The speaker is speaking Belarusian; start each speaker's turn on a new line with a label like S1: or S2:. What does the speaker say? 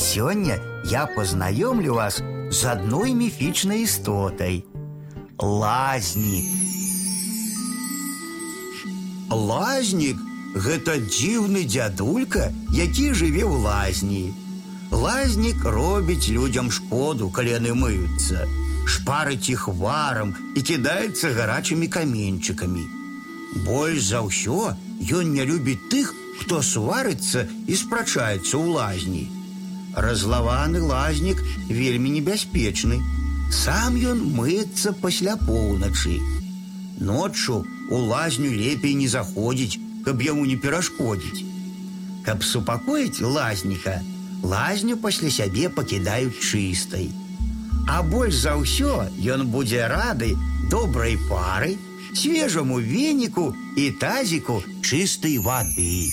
S1: Сёння я познаёмлю вас з адной міфічнай істотай. Лазнік. Лазнік гэта дзіўны дзядулька, які жыве ў лазні. Лазнік робіць людзям шкоду, калі яны мыюцца, шпарыць іх варам і кідаецца гарачымі каменьчыкамі. Больш за ўсё ён не любіць тых, хто сварыцца і спрачаецца ў лазні. Разлаваны лазнік вельмі небяспечны. Сам ён мыецца пасля поўначы. Ноччу у лазню лепей не заходзіць, каб яму не перашкодзіць. Каб супакоіць лазніка, лазню пасля сябе пакідаюць чыстай. А больш за ўсё ён будзе рады добрай пары, свежаму веніку і тазіку чыстай вады.